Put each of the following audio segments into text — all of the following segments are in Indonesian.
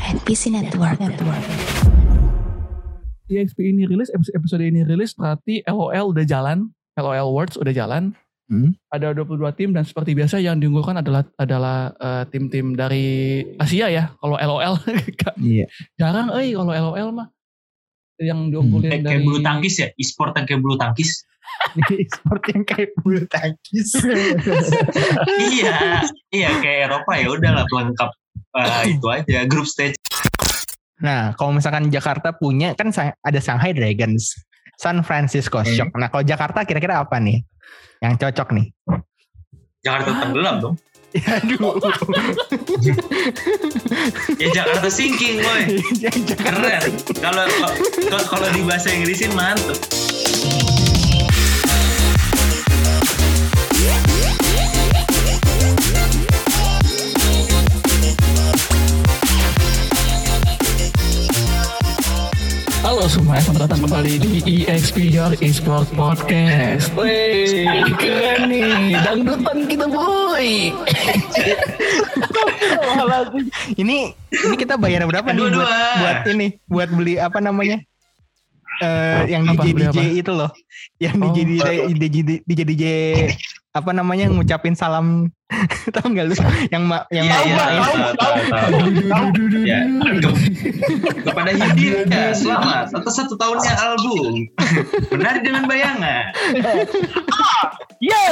NPC Network. Network. EXP ini rilis, episode, ini rilis berarti LOL udah jalan, LOL Words udah jalan. Hmm. Ada 22 tim dan seperti biasa yang diunggulkan adalah adalah eh, tim-tim dari Asia ya. Kalau LOL Iya. jarang eh kalau LOL mah yang diunggulin Kayak, dari kayak bulu tangkis ya, e-sport yang kayak bulu tangkis. Seperti yang kayak bulu tangkis. iya, iya kayak Eropa ya udahlah pelengkap itu aja grup stage. Nah, kalau misalkan Jakarta punya kan ada Shanghai Dragons, San Francisco Hmm. Shock. Nah, kalau Jakarta kira-kira apa nih yang cocok nih? Jakarta tenggelam dong. Aduh. Ya Jakarta sinking boy. Jakarta Keren. Kalau kalau- kalau di bahasa Inggrisin mantep. Halo semua, selamat datang kembali di EXP Your Esport Podcast. Wih, keren nih, dangdutan kita boy. ini ini kita bayar berapa nih buat buat ini buat beli apa namanya eh yang DJ DJ itu loh yang Oh. DJ DJ DJ DJ DJ apa namanya ngucapin salam tahu nggak lu yang ma, yang Iya, ma- iya, ma- tahu, tahu. Ya, ke- kepada Yudin ya, selamat atas satu tahunnya album. Menari dengan bayangan. Yo.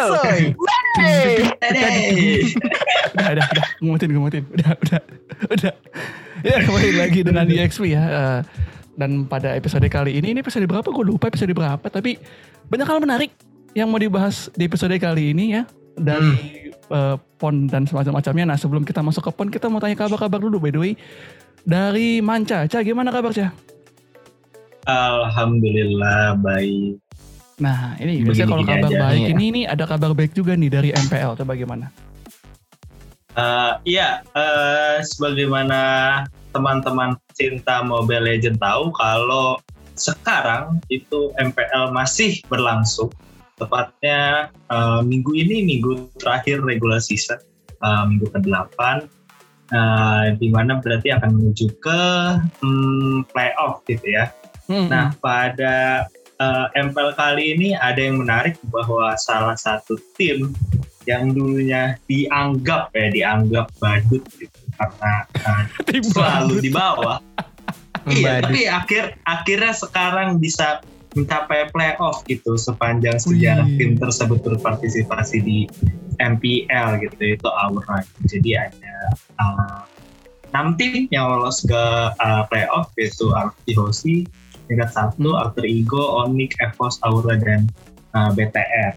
Udah, udah, udah, ngumutin, ngumutin. Udah, udah, udah. Ya, kembali lagi dengan EXP ya. Eh, dan pada episode kali ini, ini episode berapa? Gue lupa episode berapa. Tapi banyak hal menarik yang mau dibahas di episode kali ini ya. Dari eh, PON dan semacam-macamnya. Nah, sebelum kita masuk ke PON, kita mau tanya kabar-kabar dulu by the way. Dari Manca. Ca, gimana kabar, Ca? Alhamdulillah baik. Nah, ini biasanya kalau kabar aja. baik Iya. ini, ini ada kabar baik juga nih dari MPL. Coba gimana? Eh, iya, eh, sebagaimana teman-teman cinta Mobile Legend tahu kalau sekarang itu MPL masih berlangsung. Tepatnya eh, minggu ini minggu terakhir regular season, eh, minggu ke-8 eh, di mana berarti akan menuju ke hmm, playoff gitu ya. Hmm, Nah, pada eh, MPL kali ini ada yang menarik bahwa salah satu tim yang dulunya dianggap ya dianggap badut gitu karena tim selalu di bawah. iya, tapi akhir akhirnya sekarang bisa mencapai playoff gitu sepanjang sejarah Wih. tim tersebut berpartisipasi di MPL gitu itu Aura. Jadi ada uh, 6 tim yang lolos ke uh, playoff yaitu Arti Hoshi, tingkat satu, Hmm. Alter Ego, Onyx, Evos, Aura dan uh, BTR.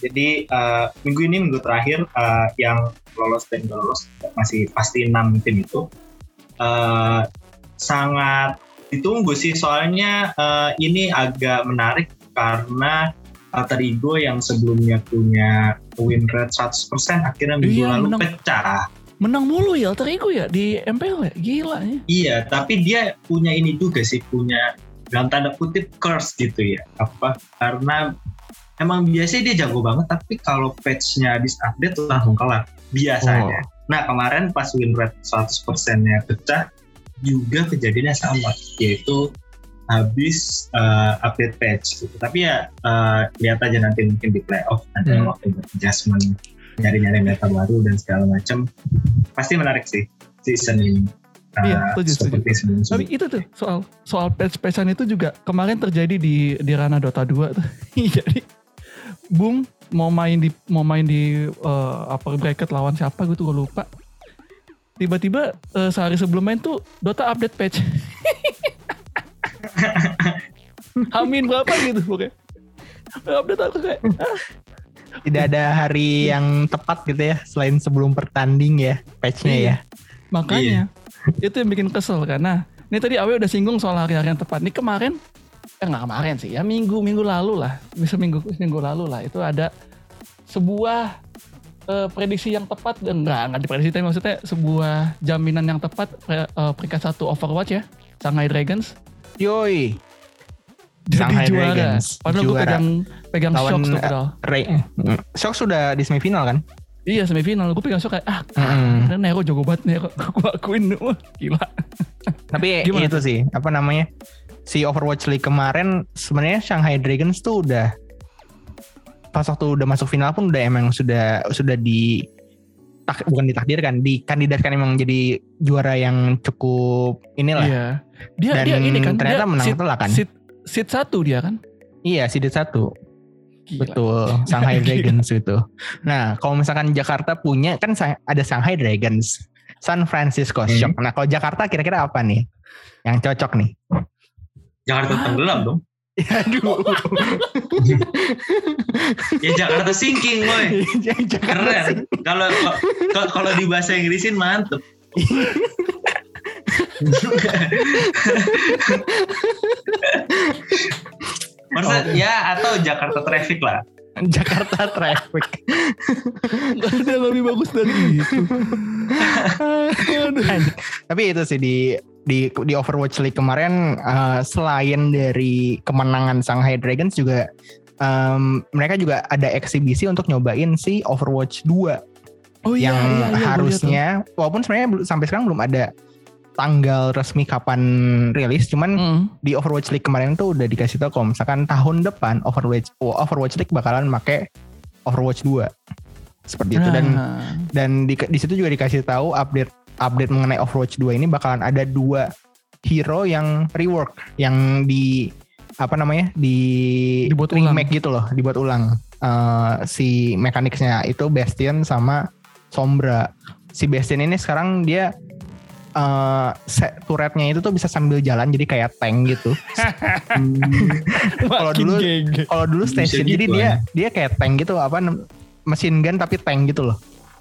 Jadi uh, minggu ini minggu terakhir uh, yang lolos dan nggak lolos masih pasti 6 tim itu uh, sangat ditunggu sih soalnya eh, ini agak menarik karena Alter Ego yang sebelumnya punya win rate 100% akhirnya minggu Iya, lalu menang. pecah. Menang mulu ya Alter Ego ya di MPL ya. Gila ya. Iya, tapi dia punya ini juga sih punya dalam tanda kutip curse gitu ya. Apa? Karena emang biasanya dia jago banget tapi kalau patch-nya habis update langsung kelar biasanya. Nah, kemarin pas win rate 100%-nya pecah juga kejadiannya sama yaitu habis uh, update patch gitu. Tapi ya uh, lihat aja nanti mungkin di playoff ada Hmm. waktu buat adjustment nyari-nyari data baru dan segala macam. Pasti menarik sih season ini. Uh, Iya, setuju, setuju. sebelum Tapi itu tuh soal soal patch-patchan itu juga kemarin terjadi di di ranah Dota 2 tuh. Jadi Boom mau main di mau main di eh, upper bracket lawan siapa gitu gue lupa. Tiba-tiba eh, sehari sebelum main tuh Dota update patch. Hamin berapa gitu pokoknya. Update aku kayak "Ah, tidak ada hari yang tepat gitu ya selain sebelum pertanding ya patchnya Iya. ya. Makanya itu yang bikin kesel karena ini tadi Awe udah singgung soal hari-hari yang tepat. Ini kemarin eh nggak kemarin sih ya minggu minggu lalu lah bisa minggu minggu lalu lah itu ada sebuah eh, prediksi yang tepat eh, enggak enggak diprediksi tapi maksudnya sebuah jaminan yang tepat pre- eh, peringkat satu Overwatch ya Shanghai Dragons Yoi, jadi Shanghai juara. Dragons, Padahal gue pegang pegang Lawan, shock tuh eh, padahal. Ray. Shock sudah di semifinal kan? Iya semifinal gue pegang shock kayak ah. Karena Nero jago banget Nero Gue akuin wah, gila Tapi Gimana itu sih apa namanya si Overwatch League kemarin sebenarnya Shanghai Dragons tuh udah pas waktu udah masuk final pun udah emang sudah sudah di tak, bukan ditakdirkan dikandidatkan emang jadi juara yang cukup inilah Iya. Dia Dan dia ini kan ternyata dia menang seat- telak kan? Seat, seat satu dia kan. iya seeded satu Gila. betul Shanghai Gila. Dragons itu nah kalau misalkan Jakarta punya kan ada Shanghai Dragons San Francisco Hmm. Shock nah kalau Jakarta kira-kira apa nih yang cocok nih Jakarta tenggelam dong. Aduh Ya Jakarta sinking, boy. Jakarta Keren. Kalau kalau- di bahasa Inggrisin mantep. Masa ya atau Jakarta Traffic lah. Jakarta Traffic Gak ada lebih bagus dari itu. Aduh. Tapi itu sih di di di Overwatch League kemarin eh, selain dari kemenangan Shanghai Dragons juga em, mereka juga ada eksibisi untuk nyobain si Overwatch 2 Oh iya, yang iya, iya, harusnya walaupun sebenarnya sampai sekarang belum ada tanggal resmi kapan rilis cuman Mm. di Overwatch League kemarin tuh udah dikasih tahu kalau misalkan tahun depan Overwatch oh, Overwatch League bakalan make Overwatch 2 seperti itu dan Nah. dan di, di situ juga dikasih tahu update update mengenai Overwatch 2 ini bakalan ada dua hero yang rework yang di apa namanya di Dibuat ulang. remake gitu loh dibuat ulang. Eh, si mekaniknya itu Bastion sama Sombra. Si Bastion ini sekarang dia eh set turretnya itu tuh bisa sambil jalan jadi kayak tank gitu. Kalau dulu- kalau dulu station gitu, jadi dia dia kayak tank gitu apa mesin gun tapi tank gitu loh.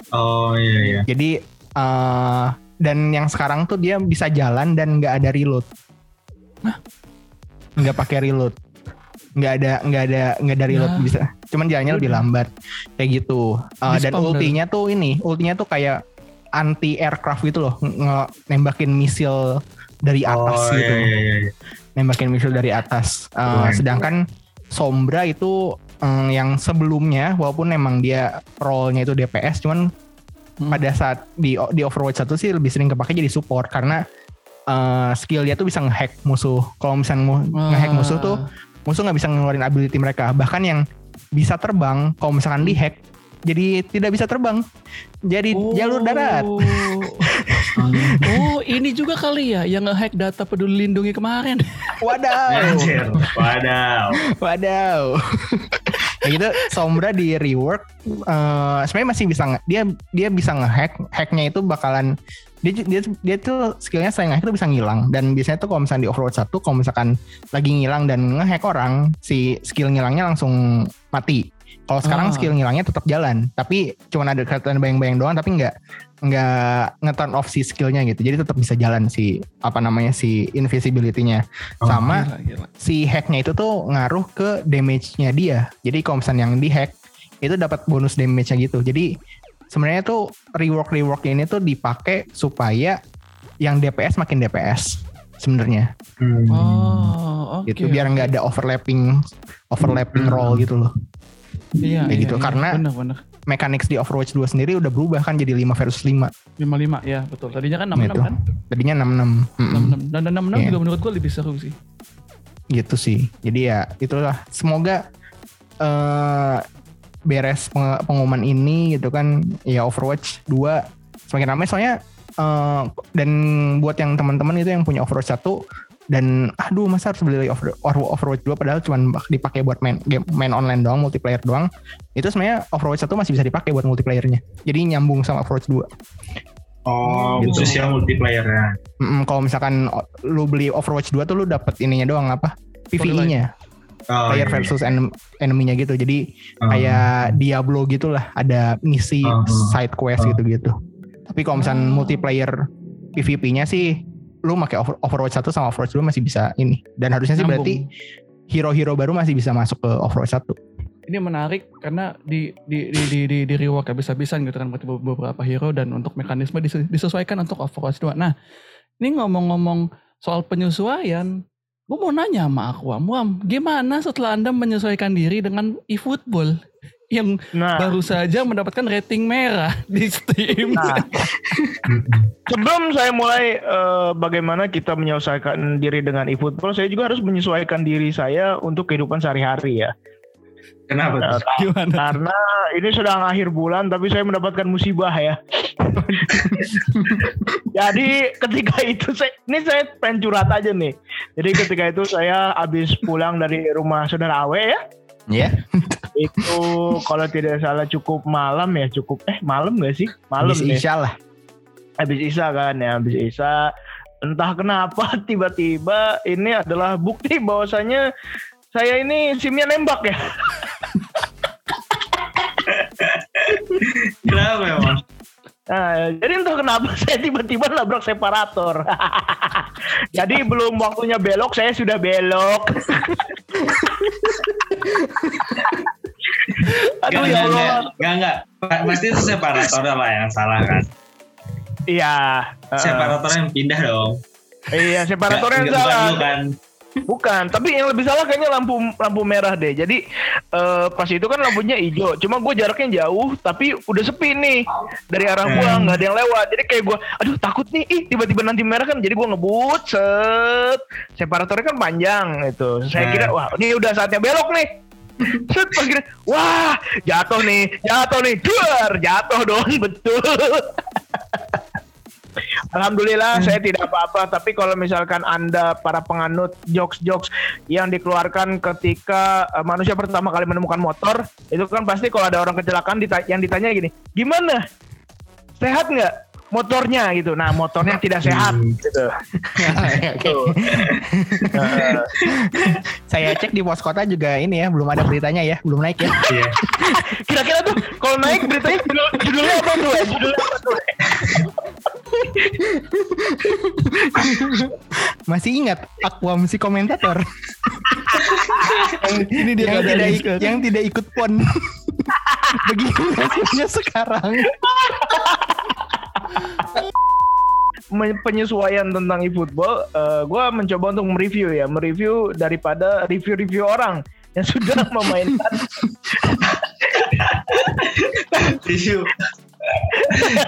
Oh iya iya. Jadi eh dan yang sekarang tuh dia bisa jalan dan nggak ada reload. Nggak pakai reload. Nggak ada nggak ada nggak ada reload Nah. bisa. Cuman jalannya lebih lambat kayak gitu. Eh, dan ultinya tuh ini, ultinya tuh kayak anti aircraft gitu loh, nge- nembakin misil dari atas oh, gitu. iya, iya, iya. Nembakin misil dari atas. Eh, Keren. sedangkan Sombra itu eh, yang sebelumnya walaupun emang dia role-nya itu DPS cuman Hmm. pada saat di di Overwatch 1 sih lebih sering kepake jadi support karena eh, skill dia tuh bisa ngehack musuh. Kalau misalnya mu- ngehack musuh tuh musuh nggak bisa ngeluarin ability mereka. Bahkan yang bisa terbang kalau misalkan dihack jadi tidak bisa terbang. Jadi jalur darat. Oh. Oh, ini juga kali ya yang ngehack data peduli lindungi kemarin. Wadaw. Anjir, wadaw. Wadaw. Kayak gitu Sombra di rework eh, sebenarnya masih bisa nge- dia dia bisa ngehack hacknya itu bakalan dia dia dia tuh skillnya selain ngehack itu bisa ngilang dan biasanya tuh kalau misalnya di Overwatch 1 kalau misalkan lagi ngilang dan ngehack orang si skill ngilangnya langsung mati kalau sekarang Ah. skill ngilangnya tetap jalan tapi cuman ada kelihatan bayang-bayang doang tapi nggak nggak nge-turn off si skillnya gitu jadi tetap bisa jalan si apa namanya si invisibility-nya Oh, sama Gila, gila. si hacknya itu tuh ngaruh ke damage-nya dia. Jadi kalau misalnya yang di hack itu dapat bonus damage-nya gitu. Jadi sebenarnya tuh rework rework ini tuh dipakai supaya yang DPS makin DPS sebenarnya Hmm. Oh, oke. gitu biar nggak ada overlapping overlapping Hmm. role gitu loh. Iya, kayak iya, gitu. iya. Karena- benar benar. Mechanics di Overwatch 2 sendiri udah berubah kan jadi 5 versus 5. 55 ya, betul. Tadinya kan 66 Gitu. kan? Tadinya 66. Mm-mm. 66 dan dan 66 Iya. juga menurut gua lebih seru sih. gitu sih. Jadi ya itulah semoga eh beres peng- pengumuman ini gitu kan ya Overwatch 2 semakin ramai soalnya eh dan buat yang teman-teman itu yang punya Overwatch 1 dan aduh masa harus beli Over- Over- Overwatch 2 padahal cuma dipakai buat main game main online doang multiplayer doang itu sebenarnya Overwatch 1 masih bisa dipakai buat multiplayernya jadi nyambung sama Overwatch 2 Oh, Gitu. khusus yang multiplayer ya. Mm-mm, kalau misalkan o- lu beli Overwatch 2 tuh lu dapet ininya doang apa PvE-nya Oh, player iya, iya. versus enem- enemy-nya gitu jadi Oh. kayak Diablo gitulah ada misi Uh-huh. side quest Uh. gitu-gitu tapi kalau misalnya Oh. multiplayer PvP-nya sih lu pakai Over- Overwatch 1 sama Overwatch 2 masih bisa ini dan harusnya sih Nyambung. berarti hero-hero baru masih bisa masuk ke Overwatch 1 Ini menarik karena di di di di, di, di rework habis-habisan gitu kan buat beberapa hero dan untuk mekanisme dises- disesuaikan untuk Overwatch 2. Nah, ini ngomong-ngomong soal penyesuaian, gue mau nanya sama aku, Am, Wam, gimana setelah Anda menyesuaikan diri dengan eFootball? Yang Nah, baru saja mendapatkan rating merah di Steam. Nah. sebelum saya mulai eh, bagaimana kita menyelesaikan diri dengan eFootball, saya juga harus menyesuaikan diri saya untuk kehidupan sehari-hari ya. Kenapa Nah? Gimana? karena ini sedang akhir bulan, tapi saya mendapatkan musibah ya. Jadi ketika itu saya, ini saya pengen curhat aja nih. Jadi ketika itu saya habis pulang dari rumah saudara Awe ya. Ya. Itu kalau tidak salah cukup malam ya, cukup eh malam gak sih? Malam Habis deh. Isya lah. habis Isa kan ya habis Isa entah kenapa tiba-tiba ini adalah bukti bahwasanya saya ini simnya nembak ya Kenapa emang? Nah, jadi entah kenapa saya tiba-tiba nabrak separator jadi belum waktunya belok saya sudah belok aduh Enggak, ya Allah enggak, enggak. Pa- Pasti itu separator lah yang salah kan. iya uh, Separator yang pindah dong. iya separator yang salah lu kan. Bukan, tapi yang lebih salah kayaknya lampu lampu merah deh. Jadi eh, pas itu kan lampunya hijau. Cuma gue jaraknya jauh, tapi udah sepi nih dari arah gua Hmm. nggak ada yang lewat. Jadi kayak gue, aduh takut nih, ih tiba-tiba nanti merah kan. Jadi gue ngebut, set, separatornya kan panjang itu. Saya Hmm. kira, wah ini udah saatnya belok nih. Set, pas kira, wah jatuh nih, jatuh nih, duar, jatuh dong, betul. Alhamdulillah saya tidak apa-apa. Tapi kalau misalkan Anda para penganut jokes-jokes yang dikeluarkan ketika eh, manusia pertama kali menemukan motor itu kan pasti kalau ada orang kecelakaan dita- yang ditanya gini gimana? Sehat nggak motornya gitu nah motornya tidak sehat Hmm. gitu. Eh, Saya cek di pos kota juga ini ya belum ada beritanya ya, belum naik ya. Iya. kira-kira tuh kalau naik beritanya judul- judulnya apa tuh eh? judulnya apa tuh eh? Masih ingat Aquam si komentator Ini dia yang tidak list ik- kan. yang tidak ikut pon. Begitu nasibnya sekarang. Penyesuaian tentang eFootball, eh gue mencoba untuk mereview ya, mereview daripada review-review orang yang sudah memainkan. Review.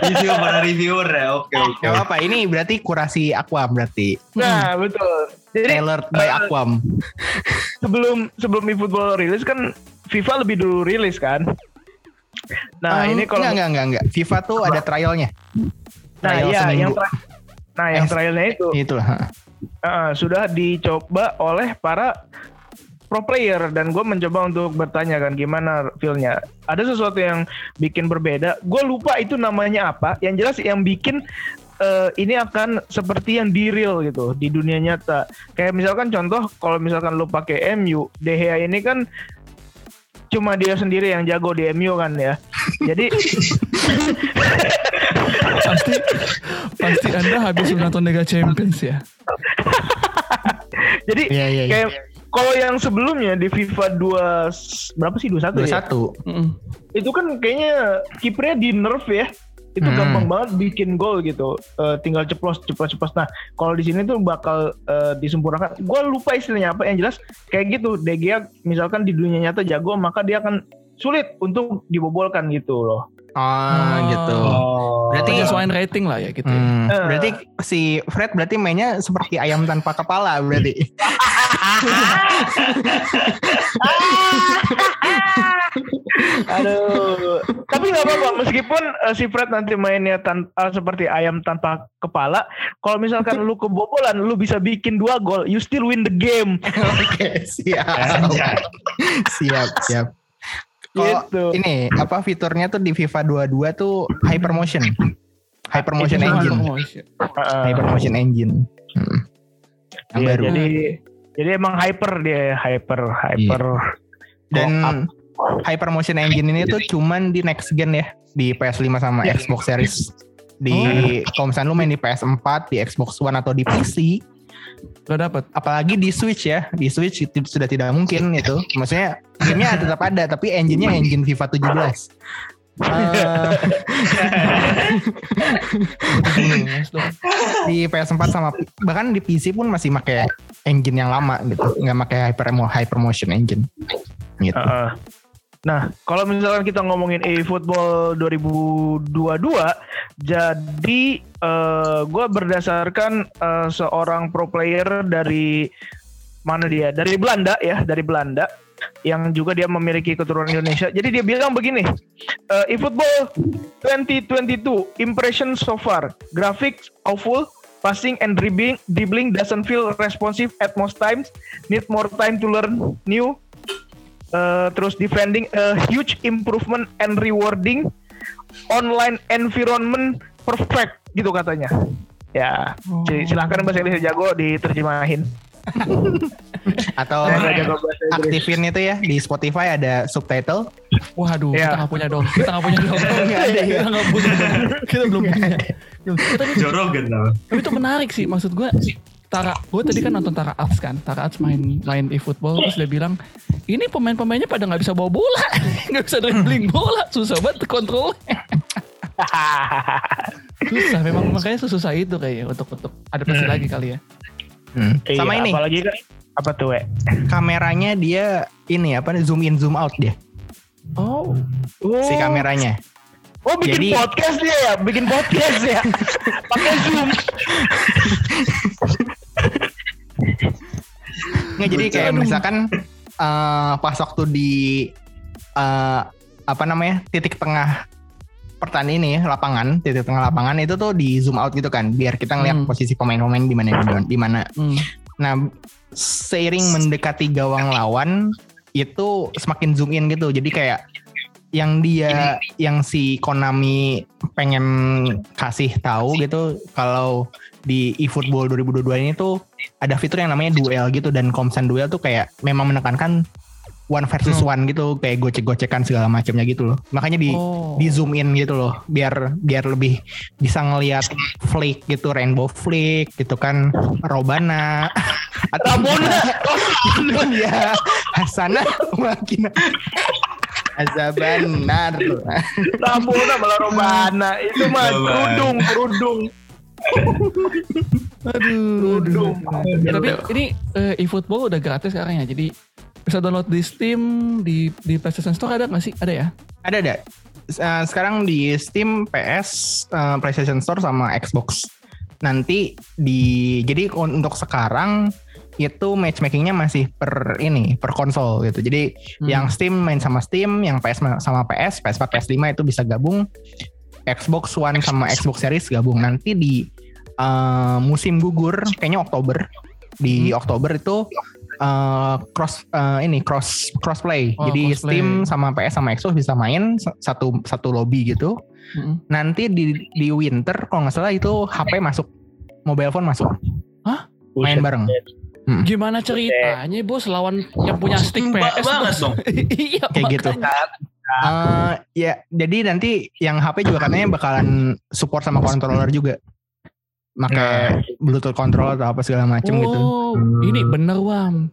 Review para reviewer ya. Oke, oke. Gak apa-apa, ini berarti kurasi Aquam berarti. Nah betul. Jadi Tailored by eh, Aquam. sebelum sebelum eFootball rilis kan FIFA lebih dulu rilis kan. Nah Um, ini kalau enggak, enggak, enggak, enggak. FIFA tuh ada trialnya. nah trial iya yang seminggu. tra- nah yang trialnya itu. Itulah. eh, sudah dicoba oleh para pro player. Dan gue mencoba untuk bertanya kan gimana feelnya? Ada sesuatu yang bikin berbeda. Gue lupa itu namanya apa. Yang jelas yang bikin eh, ini akan seperti yang di real gitu di dunia nyata. Kayak misalkan contoh kalau misalkan lu pakai MU De Gea ini kan cuma dia sendiri yang jago di MU kan ya. Jadi pasti pasti Anda habis menonton Liga Champions ya. jadi Iya, iya, iya. kayak kalau yang sebelumnya di FIFA 2 berapa sih 21 ya 21. Mm-mm. itu kan kayaknya kipernya di nerf ya itu Hmm. gampang banget bikin gol gitu Eh, tinggal ceplos ceplos ceplos nah kalau di sini tuh bakal eh, disempurnakan gue lupa istilahnya apa yang jelas kayak gitu Gea misalkan di dunia nyata jago maka dia akan sulit untuk dibobolkan gitu loh Oh, gitu. Oh. Berarti- Penyesuaian rating lah ya gitu. ya. Hmm, Eh. berarti si Fred berarti mainnya seperti ayam tanpa kepala berarti. Aduh. Tapi nggak apa-apa meskipun eh, si Fred nanti mainnya tan- eh, seperti ayam tanpa kepala, kalau misalkan lu kebobolan, lu bisa bikin dua gol, you still win the game. Oke, siap. Anjay. siap, siap. Kalau Gitu. ini apa fiturnya tuh di FIFA 22 tuh hypermotion. Hypermotion Itu engine. Promotion. Heeh. Hypermotion engine. Hmm. Yang Iya, baru. Jadi jadi emang hyper dia hyper hyper. Dan Go up. Hypermotion Engine ini tuh cuman di next gen ya di PS5 sama Iya. Xbox Series. Di kalau misalnya lu main di PS4, di Xbox One atau di PC, Gak dapat. apalagi di Switch ya, di Switch itu sudah tidak mungkin itu. Maksudnya gamenya tetap ada, tapi engine-nya engine FIFA 17. Eh, di PS4 sama bahkan di PC pun masih pakai engine yang lama gitu, nggak pakai hyper hypermotion engine. Gitu. Heeh. Nah, kalau misalkan kita ngomongin eFootball 2022, jadi eh gue berdasarkan eh, seorang pro player dari mana dia? Dari Belanda ya, dari Belanda yang juga dia memiliki keturunan Indonesia. Jadi dia bilang begini, eh, eFootball 2022 impression so far, graphics awful, passing and dribbling dribbling doesn't feel responsive at most times, need more time to learn new Uh, terus defending a huge improvement and rewarding online environment perfect gitu katanya ya sil- silahkan bahasa Inggris jago diterjemahin Atau Saya nggak jago bahasa Inggris. aktifin itu ya di Spotify ada subtitle. Waduh, Iya. kita nggak punya dong. Kita nggak punya dong. Ada ya? Kita nggak punya dong. Kita belum punya. Tapi, Jorogen tau. tapi itu menarik sih. Maksud gue, Tara, gue tadi kan nonton Tara Arts kan. Tara Arts main main e-football terus dia bilang, ini pemain-pemainnya pada nggak bisa bawa bola, nggak bisa dribbling bola, susah banget kontrol. susah, memang makanya susah itu kayaknya untuk untuk adaptasi lagi kali ya. Hmm. Iya, Sama ini apalagi kan apa tuh we? kameranya dia ini apa zoom in zoom out dia Oh, Oh, si kameranya. oh bikin Jadi- podcast dia ya bikin podcast ya pakai zoom Nggak jadi kayak Aduh. misalkan eh, pas waktu di eh, apa namanya titik tengah pertandingan ini lapangan titik tengah lapangan itu tuh di zoom out gitu kan biar kita ngeliat Hmm. posisi pemain-pemain di mana di mana hmm. nah seiring mendekati gawang lawan itu semakin zoom in gitu jadi kayak yang dia yang si Konami pengen kasih tahu gitu kalau di eFootball 2022 ini tuh ada fitur yang namanya duel gitu dan komsan duel tuh kayak memang menekankan one versus one gitu kayak gocek-gocekan segala macamnya gitu loh. Makanya di Oh. di zoom in gitu loh biar biar lebih bisa ngelihat flick gitu rainbow flick gitu kan Robana. Atau Ramona ya Hasana Wakina Azabanar Ramona malah Robana itu mah kerudung kerudung Aduh, Kerudung. Ya, tapi ini eh, eFootball udah gratis sekarang ya. Jadi bisa download di Steam, di di PlayStation Store ada nggak sih? Ada ya? ada ada Eh, sekarang di Steam PS eh, PlayStation Store sama Xbox nanti di jadi untuk sekarang itu matchmakingnya masih per ini per konsol gitu. Jadi Hmm. yang Steam main sama Steam yang PS ma- sama PS PS4 PS5 itu bisa gabung. Xbox One sama Xbox Series gabung. Nanti di eh, musim gugur kayaknya Oktober di Hmm. Oktober itu eh, cross eh, ini cross crossplay. Oh, jadi crossplay. Steam sama PS sama Xbox bisa main satu satu lobby gitu. Mm-mm. nanti di di winter kalau nggak salah itu HP masuk mobile phone masuk. Main bareng Gimana ceritanya bos lawan yang punya stick Mbak PS banget dong. iya Kayak gitu. Eh, ya jadi nanti yang HP juga katanya bakalan support sama controller juga pakai Bluetooth controller atau apa segala macem gitu Oh, ini bener Wam.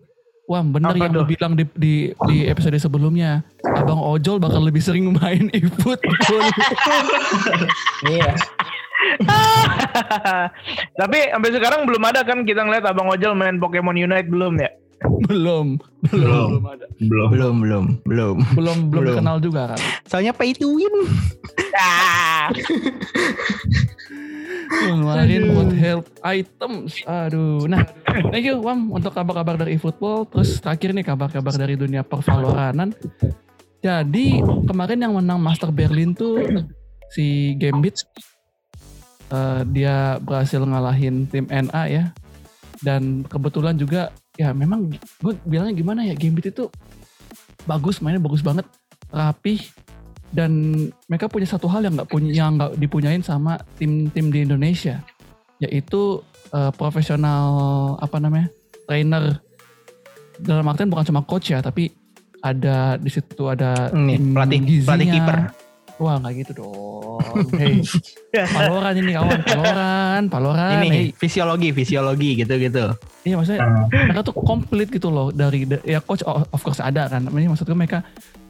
Wam bener Apa yang lu tuh? bilang di, di di episode sebelumnya. Abang Ojol bakal lebih sering main eFootball. iya Tapi sampai sekarang belum ada kan kita ngeliat Abang Ojol main Pokemon Unite belum ya? belum, belum, Belum. belum ada. Belum. belum belum belum Belum belum Belum. kenal juga kan. soalnya pay to win Ah, Ngeluarin buat health items. Aduh. Nah, thank you Wam untuk kabar-kabar dari eFootball. Terus terakhir nih kabar-kabar dari dunia perfaloranan. Jadi kemarin yang menang Master Berlin tuh si Gambit. Eh, dia berhasil ngalahin tim NA ya. Dan kebetulan juga ya memang gue bilangnya gimana ya Gambit itu bagus mainnya bagus banget rapih dan mereka punya satu hal yang nggak punya yang nggak dipunyain sama tim-tim di Indonesia yaitu eh, profesional apa namanya trainer dalam artian bukan cuma coach ya tapi ada di situ ada Ini, tim pelatih- gizinya. pelatih kiper. Wah nggak gitu dong. Hey. Paloran ini kawan. Paloran paloran ini hey. fisiologi fisiologi gitu gitu iya maksudnya Nah, mereka tuh komplit gitu loh dari da- ya coach of course ada kan. Ini maksudnya mereka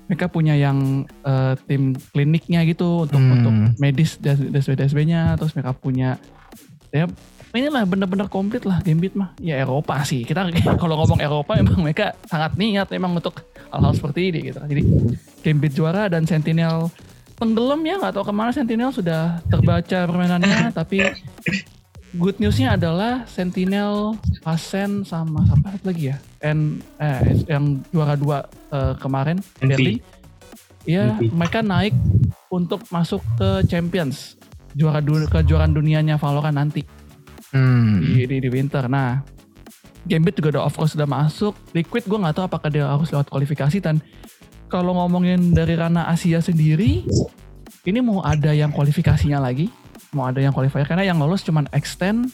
mereka punya yang eh, tim kliniknya gitu untuk Hmm. untuk medis DSB DSB-nya terus mereka punya ya inilah bener-bener komplit lah Gambit mah. Ya Eropa sih. Kita kalau ngomong Eropa memang mereka sangat niat memang untuk hal-hal seperti ini gitu. Jadi Gambit juara dan Sentinel tenggelam ya nggak tahu ke mana Sentinel sudah terbaca permainannya tapi good newsnya adalah Sentinel, Asen sama siapa lagi ya? N eh, yang juara dua eh, kemarin. Berlin. Iya, NP. mereka naik untuk masuk ke Champions juara du- kejuaraan dunianya Valorant nanti Hmm. di, di, di winter. Nah, Gambit juga udah of course sudah masuk. Liquid gue nggak tahu apakah dia harus lewat kualifikasi dan kalau ngomongin dari ranah Asia sendiri, ini mau ada yang kualifikasinya lagi, mau ada yang qualifier karena yang lolos cuman extend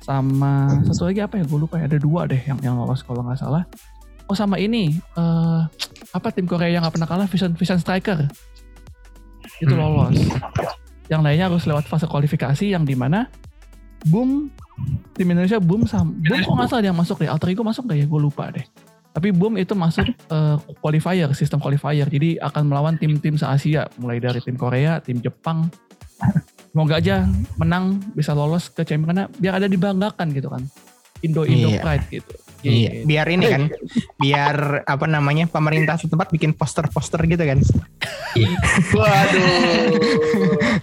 sama satu lagi apa ya gue lupa ya ada dua deh yang yang lolos kalau nggak salah. Oh sama ini eh apa tim Korea yang nggak pernah kalah Vision Vision Striker itu Hmm. lolos. Yang lainnya harus lewat fase kualifikasi yang di mana Boom tim Indonesia Boom sama Boom kok nggak salah dia masuk deh Alter Ego masuk nggak ya gue lupa deh tapi Boom itu masuk eh, qualifier sistem qualifier. Jadi akan melawan tim-tim se Asia mulai dari tim Korea tim Jepang. Semoga aja menang bisa lolos ke champion karena biar ada dibanggakan gitu kan. Indo Indo Iya. Pride gitu Iya, biar ini kan, biar apa namanya pemerintah setempat bikin poster-poster gitu kan. Waduh.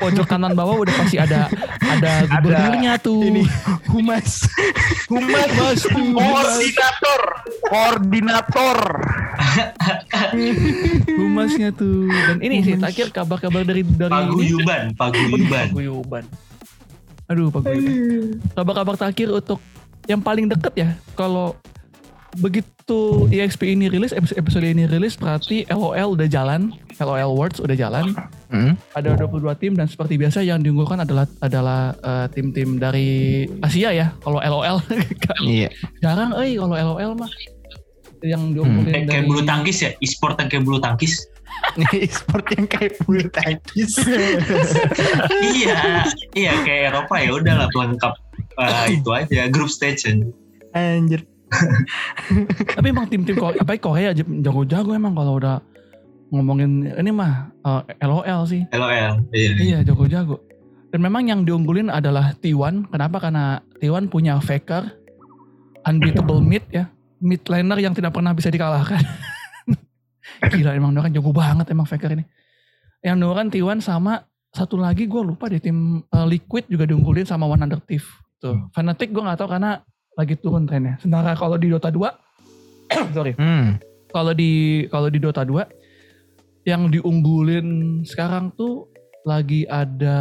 pojok kanan bawah udah pasti ada ada gubernurnya tuh Ini humas. Humas Mas, koordinator, koordinator. humasnya tuh dan ini sih terakhir kabar-kabar dari dari ini Paguyuban, paguyuban. Paguyuban. Aduh, paguyuban. Kabar-kabar terakhir untuk yang paling deket ya. Kalau begitu EXP ini rilis, episode episode ini rilis, berarti LOL udah jalan. LOL Worlds udah jalan. Hmm. Ada 22 tim dan seperti biasa yang diunggulkan adalah adalah eh, tim-tim dari Asia ya. Kalau LOL Iya. jarang, eh kalau LOL mah yang diunggulin Kayak, dari kayak bulu tangkis ya, e-sport yang kayak bulu tangkis. Nih sport yang kayak bulu tangkis. iya, iya kayak Eropa ya udahlah pelengkap eh, itu aja grup stage aja. Anjir. Tapi emang tim-tim apa Korea jago-jago emang kalau udah ngomongin ini mah eh, LOL sih. LOL. Iya. Iya jago-jago. Dan memang yang diunggulin adalah T1. Kenapa? Karena T1 punya Faker, unbeatable mid ya, mid laner yang tidak pernah bisa dikalahkan. Gila emang dia kan jago banget emang Faker ini. Yang diunggulkan T1 sama satu lagi gue lupa di tim eh, Liquid juga diunggulin sama One Under Thief. Tuh, Fnatic gue nggak tahu karena lagi turun trennya. Sementara kalau di Dota 2, sorry, Hmm. kalau di kalau di Dota 2 yang diunggulin sekarang tuh lagi ada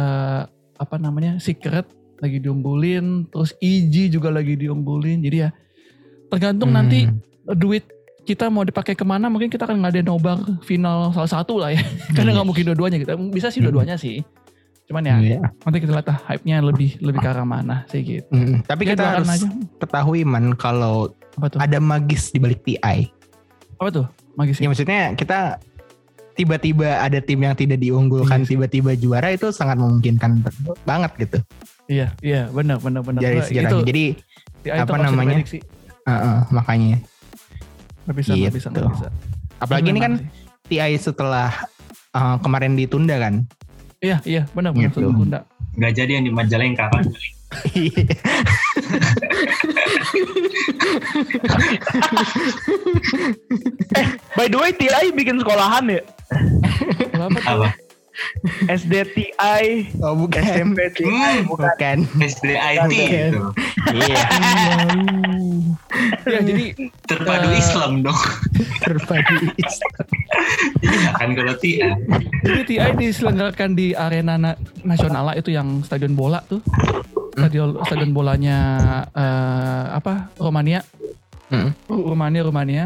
apa namanya Secret lagi diunggulin terus EG juga lagi diunggulin jadi ya tergantung Hmm. nanti duit kita mau dipakai ke mana mungkin kita akan ngadain nobar final salah satu lah ya karena nggak mungkin dua-duanya kita bisa sih Hmm. dua-duanya sih cuman ya Iya. nanti kita lihat hype-nya lebih lebih ke arah mana sih gitu Hmm. Tapi Ya, kita harus aja. ketahui man kalau apa tuh ada magis di balik TI. apa tuh magis Ya maksudnya kita tiba-tiba ada tim yang tidak diunggulkan Iya sih. tiba-tiba juara itu sangat memungkinkan banget gitu iya iya benar benar benar dari Itu- sejarahnya. Jadi TI itu apa namanya? diprediksi. uh-uh, makanya Nggak bisa, nggak bisa, Gitu. bisa. apalagi ini kan sih. TI setelah uh, kemarin ditunda kan. Iya, iya, benar benar Gitu. Sudah Bunda. Nggak jadi yang di Majalengka kan. By the way, TI bikin sekolahan ya. Apa? SDTI, oh bukan. SMP TI, Hmm, bukan. Bukan. SDIT Bukan. gitu. Iya. ya jadi Terpadu Eh, Islam dong. Terpadu Iya kan kalau TI. jadi TI diselenggarakan di arena na- nasional lah, itu yang stadion bola tuh. Stadion stadion bolanya eh, apa? Romania. Hmm. Rumania Rumania.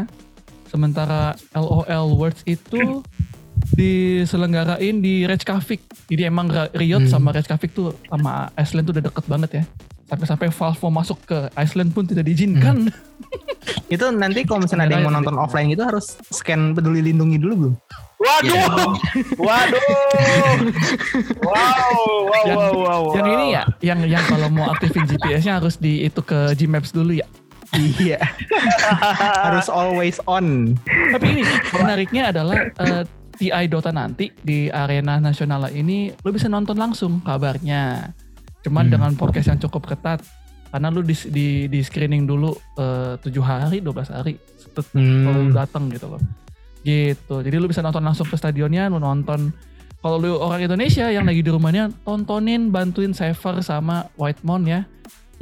Sementara LOL Worlds itu diselenggarain di Reykjavik. Jadi emang Riot Hmm. sama Reykjavik tuh sama Iceland tuh udah deket banget ya. Sampai-sampai Valve mau masuk ke Iceland pun tidak diizinkan. Itu nanti kalau misalnya ada yang mau nonton offline gitu harus scan peduli lindungi dulu belum? Waduh, Iya. waduh, wow, wow, Yang- wow, wow, Yang wow. ini ya, yang yang kalau mau aktifin GPS-nya harus di itu ke Gmaps dulu ya. Iya. harus always on. Tapi ini menariknya adalah eh, TI Dota nanti di arena nasional ini lu bisa nonton langsung kabarnya. Cuman Hmm. dengan podcast yang cukup ketat karena lu di di, di screening dulu eh, 7 hari, 12 hari kalau Hmm. lu datang gitu loh. Gitu. Jadi lu bisa nonton langsung ke stadionnya, lu nonton. Kalau lu orang Indonesia yang lagi di rumahnya, tontonin, bantuin Sever sama Whitemount ya.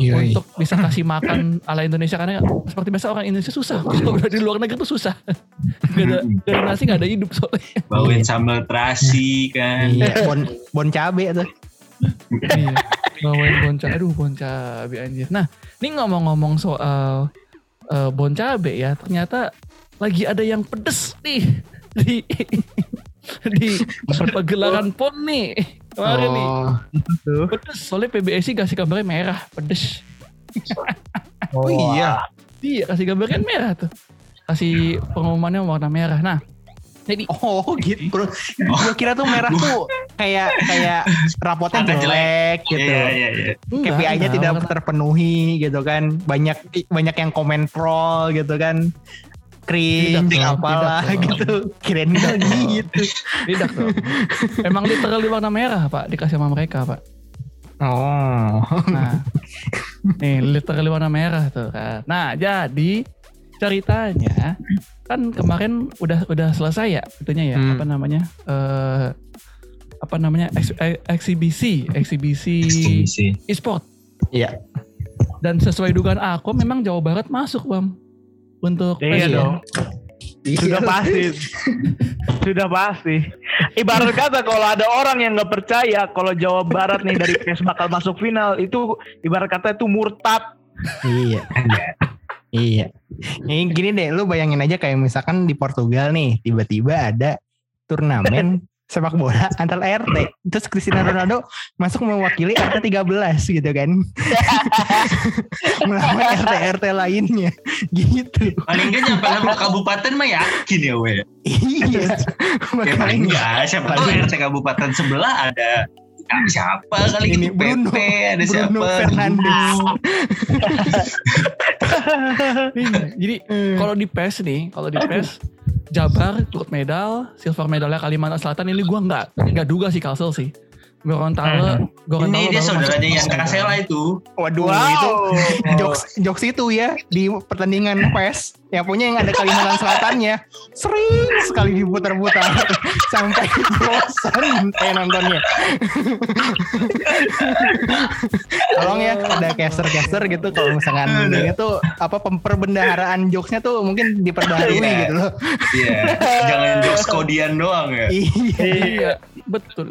Yoi. Untuk bisa kasih makan ala Indonesia. Karena seperti biasa orang Indonesia susah. Kalau udah di luar negeri tuh susah. gak, ada, gak ada nasi, gak ada hidup soalnya. Bawain sambal terasi kan. Iya, bon bon cabe tuh. iya. Bawain bon cabe. Aduh bon cabe anjir. Nah ini ngomong-ngomong soal eh, bon cabe ya. Ternyata lagi ada yang pedes nih. Di di pagelaran pon nih. Kemarin nih. Oh, Tuh. Pedes. Soalnya PBSI kasih gambarnya merah. Pedes. oh iya. Iya kasih gambarnya merah tuh. Kasih pengumumannya warna merah. Nah. Jadi Oh gitu bro. Gue kira tuh merah tuh kayak kayak rapotnya Agak jelek gitu. Iya iya iya. enggak, KPI-nya enggak, tidak terpenuhi gitu kan. Banyak banyak yang komen troll gitu kan. Cringe Tidak, apalah tidak, gitu. Kirain enggak gitu. Tidak dong. Emang literally warna merah pak dikasih sama mereka pak. Oh. Nah, nih literally warna merah tuh kan. Nah, jadi ceritanya kan kemarin udah udah selesai ya itunya ya Hmm. apa namanya eh apa namanya eks- eh, eksibisi eksibisi e-sport Iya. dan sesuai dugaan aku memang Jawa Barat masuk bang untuk Iya PES ya. dong. Sudah pasti. Sudah pasti. Ibarat kata kalau ada orang yang nggak percaya kalau Jawa Barat nih dari PES bakal masuk final itu ibarat kata itu murtad. Iya. iya. Ini gini deh, lu bayangin aja kayak misalkan di Portugal nih, tiba-tiba ada turnamen sepak bola antar RT. Terus Cristiano Ronaldo masuk mewakili RT 13 gitu kan. Melawan RT-RT lainnya. Gitu. Paling nggak nyampe level kabupaten mah yakin ya we. iya. Ya paling nggak siapa tahu RT kabupaten sebelah ada siapa kali Ini itu Bruno. PP ada siapa Bruno Fernandes. Bruno. Iya, Jadi Hmm. kalau di PES nih, kalau di PES Jabar gold medal, silver medalnya Kalimantan Selatan ini gua nggak nggak duga sih Kalsel sih. Gorontalo, Gorontalo ini dia saudaranya yang. Kasela itu Waduh, Wow. itu jokes jokes itu ya di pertandingan PES yang punya yang ada Kalimantan Selatannya sering sekali diputar-putar sampai bosan kayak nontonnya. Tolong ya ada caster-caster gitu kalau misalkan ini tuh apa pemperbendaharaan jokesnya tuh mungkin diperbaharui Iya. gitu loh. Iya jangan jokes kodian doang ya Iya. Betul.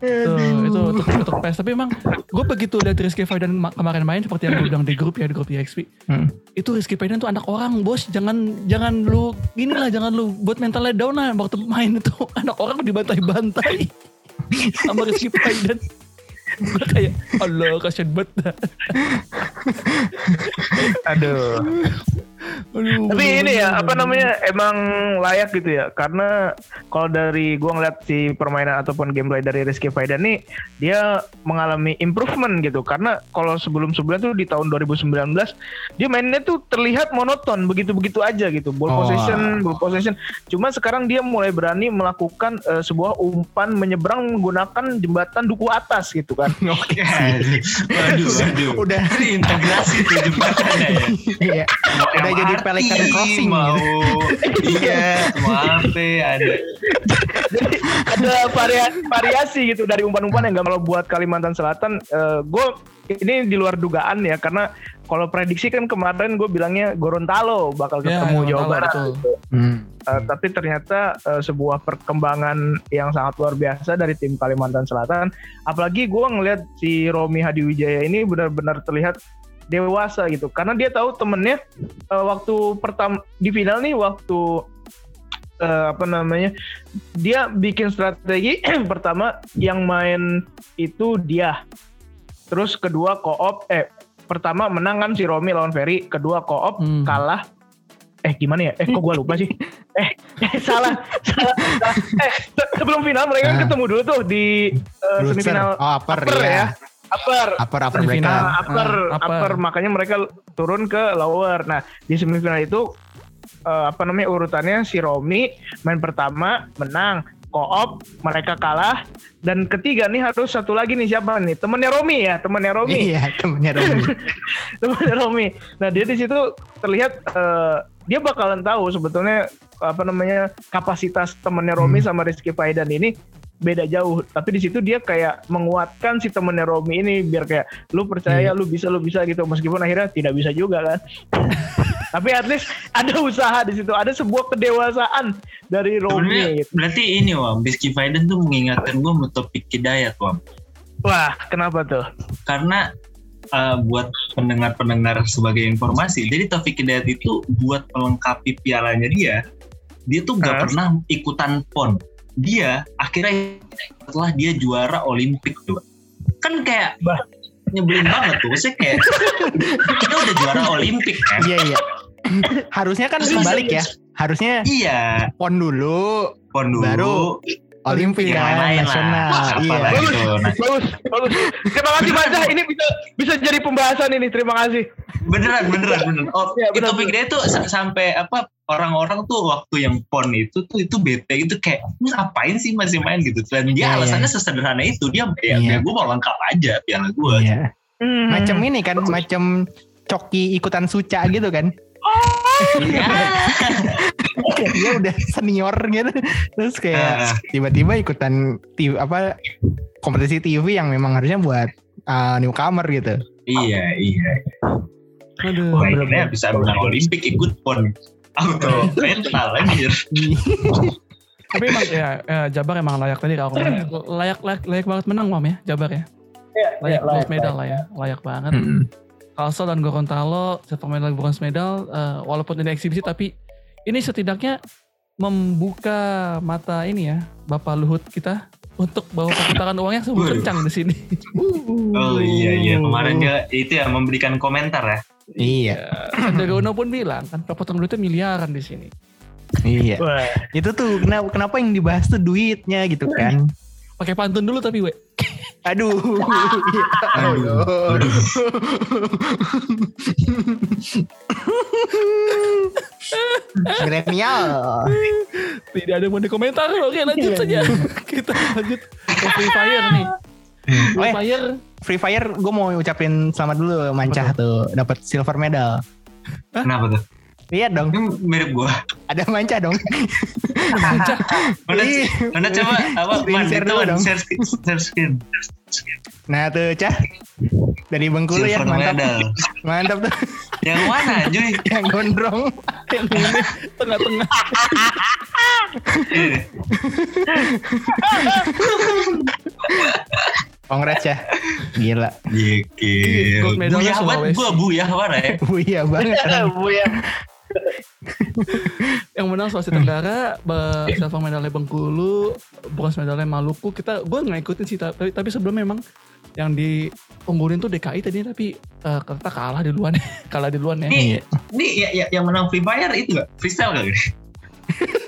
Tuh, itu untuk, untuk PES. Tapi emang gue begitu lihat Rizky Faidan ma- kemarin main seperti yang gue bilang di grup ya di grup EXP. Hmm. Itu Rizky Faidan tuh anak orang bos. Jangan jangan lu gini lah jangan lu buat mentalnya down lah waktu main itu anak orang dibantai-bantai sama Rizky Faidan. Kayak Allah kasihan banget. Aduh. Aduh, Tapi bener-bener. ini ya apa namanya emang layak gitu ya karena kalau dari gua ngeliat si permainan ataupun gameplay dari Rizky Faidan nih dia mengalami improvement gitu karena kalau sebelum-sebelumnya tuh di tahun 2019 dia mainnya tuh terlihat monoton begitu-begitu aja gitu ball Oh. possession ball possession cuma sekarang dia mulai berani melakukan eh, sebuah umpan menyeberang menggunakan jembatan duku atas gitu kan Oke. waduh waduh Udah ini integrasi tuh jembatannya ya iya. Udah jadi Pelican Crossing mau. iya mau apa ada ada varia- variasi gitu dari umpan-umpan yang gak kalau buat Kalimantan Selatan. Gue ini di luar dugaan ya karena kalau prediksi kan kemarin gue bilangnya Gorontalo bakal Ya, ketemu Jawa Gorontalo, Barat betul. Hmm. Eh, tapi ternyata eh, sebuah perkembangan yang sangat luar biasa dari tim Kalimantan Selatan. Apalagi gue ngelihat si Romi Hadiwijaya ini benar-benar terlihat dewasa gitu karena dia tahu temennya eh, waktu pertama di final nih waktu eh, apa namanya dia bikin strategi pertama yang main itu dia terus kedua koop eh pertama menang kan si Romi lawan Ferry kedua koop Hmm. kalah eh gimana ya eh kok gue lupa sih eh, eh salah salah, salah. eh se- sebelum final mereka kan Ah. ketemu dulu tuh di Bruiser. semifinal Oh, upper, upper ya. ya upper Upper upper Semifinal. mereka. Nah, upper, Ah, upper. upper, makanya mereka turun ke lower. Nah, di semifinal itu eh, apa namanya urutannya si Romi main pertama menang, koop mereka kalah dan ketiga nih harus satu lagi nih siapa nih? Temennya Romi ya, temennya Romi. Iya, temennya Romi. temennya Romi. Nah, dia di situ terlihat eh, dia bakalan tahu sebetulnya apa namanya kapasitas temennya Romi Hmm. sama Rizky Faidan ini beda jauh tapi di situ dia kayak menguatkan si temennya Romi ini biar kayak lu percaya Iya. lu bisa lu bisa gitu meskipun akhirnya tidak bisa juga kan tapi at least ada usaha di situ ada sebuah kedewasaan dari Romi gitu. berarti ini Wam, Rizky Faidan tuh mengingatkan gue sama topik hidayat Wam. wah kenapa tuh Karena uh, buat pendengar-pendengar sebagai informasi, jadi Taufik Hidayat itu buat melengkapi pialanya dia, dia tuh gak Hah? pernah ikutan pon. Dia akhirnya setelah dia juara Olimpik tuh, kan kayak Bah. nyebelin banget tuh. Maksudnya kayak kita udah juara Olimpik kan? Iya iya. Harusnya kan kebalik ya. Harusnya Iya, pon dulu, pon dulu. Baru Olimpik yang lain-lain nasional. lah. Iya. Bagus bagus terima kasih Baca ini bisa bisa jadi pembahasan ini terima kasih beneran beneran beneran oh Iya, itu bener, topik dia tuh sa- sampai apa orang-orang tuh waktu yang pon itu tuh itu bete itu kayak "Lu ngapain sih masih main gitu dan dia Iya, alasannya sesederhana itu dia ya, Iya. ya gue mau lengkap aja piala gue Iya. Hmm. Macam ini kan, macam coki ikutan suca gitu kan. Iya. dia udah senior gitu. Terus Ah. kayak tiba-tiba ikutan TV, apa kompetisi TV yang memang harusnya buat uh, newcomer gitu. iya iya Aduh. Wah, akhirnya bisa menang Olimpik ikut pon auto mental anjir Tapi emang ya, ya, Jabar emang layak tadi kalau layak, layak layak banget menang Mam ya Jabar ya. Iya, Layak iya, gold medal lah ya, layak banget. Hmm. Kalso dan Gorontalo silver medal bronze medal eh, walaupun ini eksibisi tapi ini setidaknya membuka mata ini ya Bapak Luhut kita untuk bawa perputaran uangnya sungguh kencang di sini. oh iya iya kemarin dia itu ya memberikan komentar ya Iya, Sandiaga Uno pun bilang kan perputaran duitnya miliaran di sini. iya. Wah, Itu tuh kenapa, kenapa yang dibahas tuh duitnya gitu kan. Pakai pantun dulu tapi we. Aduh. Aduh. Aduh. Milenial. Tidak ada yang mau dikomentar. Oke lanjut saja. Kita lanjut ke Free Fire nih. Oh Free ya, Fire Free Fire gue mau ucapin selamat dulu Mancah tuh dapat silver medal. kenapa tuh Iya dong, ini mirip gue ada Mancah dong. aja. mana mana coba apa man share dulu dong. share screen share screen Nah tuh Cah dari Bengkulu ya silver mantap, medal mantap tuh yang mana Juy yang gondrong. Yang ini tengah-tengah. Congrats ya, gila. Gold medalnya Buyah banget gue buyah mana ya. Iya banget. Bu ya. yang menang Sulawesi Tenggara, be- silver medalnya Bengkulu, bronze medalnya Maluku. Kita gue nggak ikutin sih tapi tapi sebelum memang yang diunggulin tuh DKI tadi tapi eh, kita kalah di duluan kalah di duluan ya. Nih, nih ya, ya, yang menang Free Fire itu gak? Freestyle gak?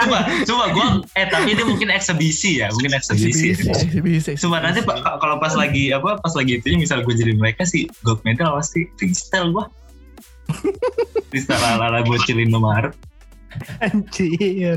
coba, coba gue, eh tapi dia mungkin eksebisi ya, mungkin eksebisi. Bisa. Cuma nanti pak kalau pas lagi apa pas lagi itu misal gue jadi mereka sih gold medal pasti freestyle gua. freestyle ala ala bocil Indomaret. Anjir. Iya.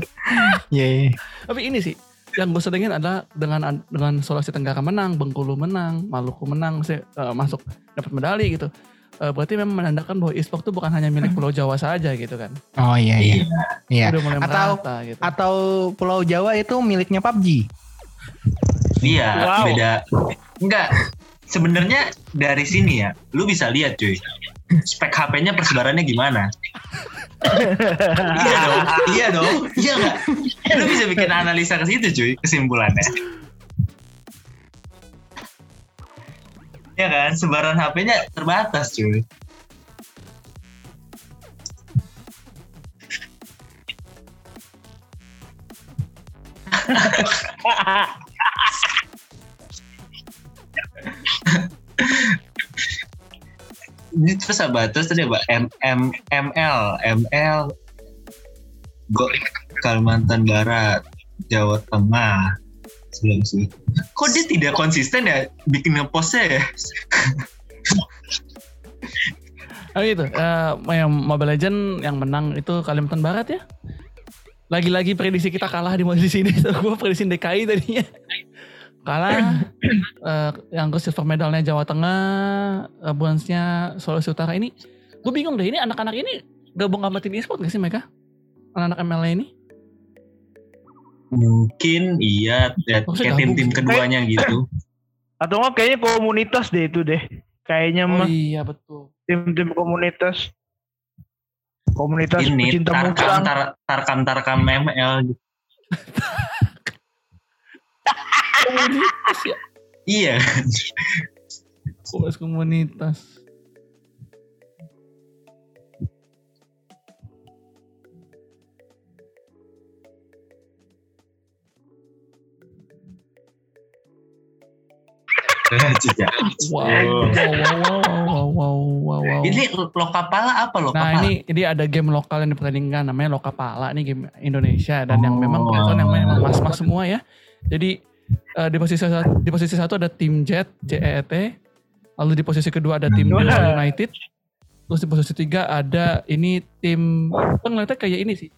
iya. Tapi ini sih yang gue sedengin adalah dengan dengan Sulawesi Tenggara menang, Bengkulu menang, Maluku menang, saya eh, masuk dapat medali gitu. Eh, berarti memang menandakan bahwa e-sport itu bukan hanya milik Pulau Jawa saja gitu kan. Oh iya iya. Iya. Udah mulai Atau- merata gitu. Atau Pulau Jawa itu miliknya PUBG. Iya, Wow. beda. Enggak. Sebenarnya dari sini ya, lu bisa lihat cuy. Spek HP-nya persebarannya gimana? iya dong, iya dong, iya nggak? Lu bisa bikin analisa ke situ cuy, kesimpulannya. Ya kan, sebaran HP-nya terbatas cuy. Ini terus apa? Terus tadi apa? M M ML ML Go Kalimantan Barat Jawa Tengah Sulawesi. Kok dia tidak konsisten ya bikin postnya ya? Oh gitu, eh, yang Mobile Legend yang menang itu Kalimantan Barat ya. Lagi-lagi prediksi kita kalah di posisi ini. gue prediksi DKI tadinya. kalah eh, yang ke silver medalnya Jawa Tengah bronze-nya Sulawesi Utara ini gue bingung deh ini anak-anak ini gabung sama tim e-sport gak sih mereka anak-anak ML ini Mungkin iya ya, kayak tim-tim gabung. keduanya gitu. Atau enggak kayaknya komunitas deh itu deh. Kayaknya oh mah iya betul tim-tim komunitas. Komunitas Ini pecinta tarkam tar, tarkam tarkam ML gitu. komunitas ya Iya. Komunitas komunitas Juga. wow Oh. wow wow wow wow wow wow, wow. Ini lokapala apa lokapala? Nah ini ini ada game lokal yang dipertandingkan namanya Lokapala ini game Indonesia dan yang memang Oh. kelihatan yang memang mas-mas semua ya. Jadi eh, di posisi satu, di posisi satu ada tim Jet JET, lalu di posisi kedua ada tim. Dewa United, terus di posisi tiga ada ini tim apa ngeliatnya kayak ini sih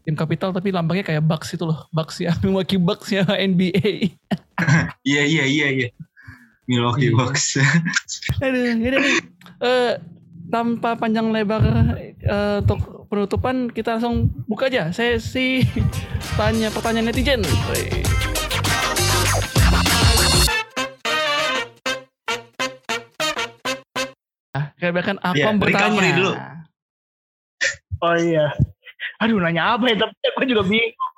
tim Capital tapi lambangnya kayak Bucks itu loh Bucks ya Milwaukee Bucks ya NBA. Iya iya iya iya. Milwaukee Iya. Bucks. Aduh, ini nih eh, tanpa panjang lebar eh, untuk penutupan kita langsung buka aja sesi tanya pertanyaan netizen. Wih. Nah, kayak bahkan Iya, bertanya. dulu. Oh iya. Aduh nanya apa ya tapi gue juga bingung.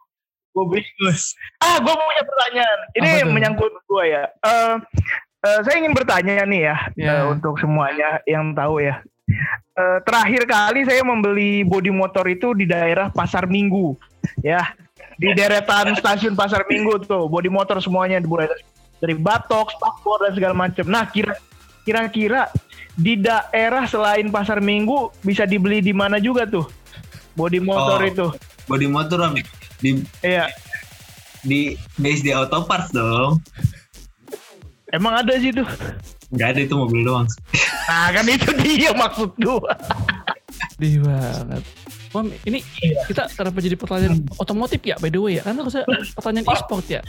Gue bingung. Ah gue punya pertanyaan. Ini Apa menyangkut gue ya. Eh eh, saya ingin bertanya nih ya Ya. eh, untuk semuanya yang tahu ya. Eh, terakhir kali saya membeli bodi motor itu di daerah Pasar Minggu, ya di deretan stasiun Pasar Minggu tuh bodi motor semuanya mulai dari, batok, spakbor dan segala macam. Nah kira kira-kira di daerah selain Pasar Minggu bisa dibeli di mana juga tuh bodi motor Oh. itu? Body motor Om. di Iya, di base di auto parts dong. Emang ada sih tuh. Enggak ada itu mobil doang. Nah kan itu dia maksud gua. Di banget. Om, ini kita kenapa jadi pertanyaan otomotif ya by the way ya? Karena harusnya pertanyaan e-sport ya.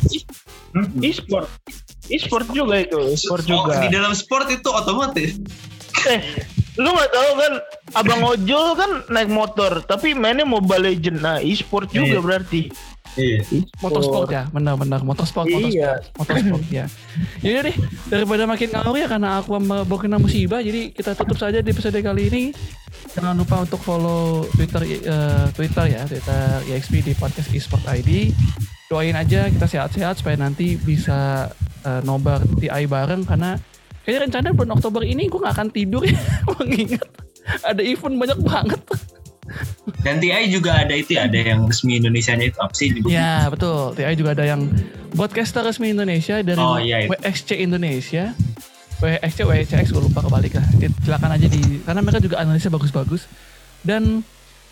Hmm. E-sport, e-sport juga itu, e-sport Oh, juga. di dalam sport itu otomotif. Eh, lu nggak tahu kan abang ojol kan naik motor tapi mainnya mobile legend nah e-sport juga Iya. berarti Iya. Motorsport ya, benar-benar motorsport, Iya. motorsport, motorsport ya. Jadi deh, daripada makin ngawur ya karena aku bawa kena musibah, jadi kita tutup saja di episode kali ini. Jangan lupa untuk follow Twitter eh, Twitter ya, Twitter EXP di podcast eSport ID. Doain aja kita sehat-sehat supaya nanti bisa eh, nobar TI bareng karena kayaknya rencana bulan Oktober ini gue gak akan tidur ya mengingat ada event banyak banget. Dan TI juga ada itu ya, ada yang resmi Indonesianya itu apa sih? Di Ya betul. TI juga ada yang broadcaster resmi Indonesia dari Oh, iya, itu. WXC Indonesia. WXC, WCX gue lupa kebalik lah. Silakan aja di karena mereka juga analisa bagus-bagus. Dan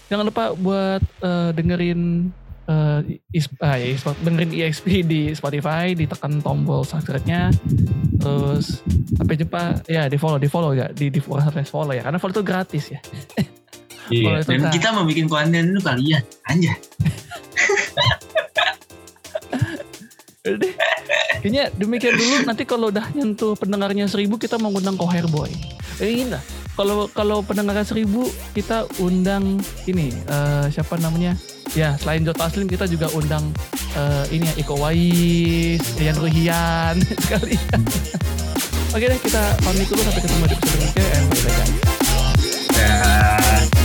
jangan lupa buat eh, dengerin eh, is- ah, ya, is- dengerin EXP di Spotify, ditekan tombol subscribe-nya. Terus sampai jumpa ya di follow, di follow ya, di di follow ya, karena follow itu gratis ya. Iya. Kalau itu Dan kan. kita mau bikin konten itu kalian, aja. Udah deh. Kayaknya demikian dulu nanti kalau udah nyentuh pendengarnya seribu kita mau undang Koher Boy. Eh, ini lah. Kalau kalau pendengarnya seribu kita undang ini eh, siapa namanya? Ya selain Jot Taslim kita juga undang eh, ini ya Iko Wais, Yan Ruhian sekali. Oke deh kita pamit dulu sampai ketemu di episode berikutnya. And bye guys.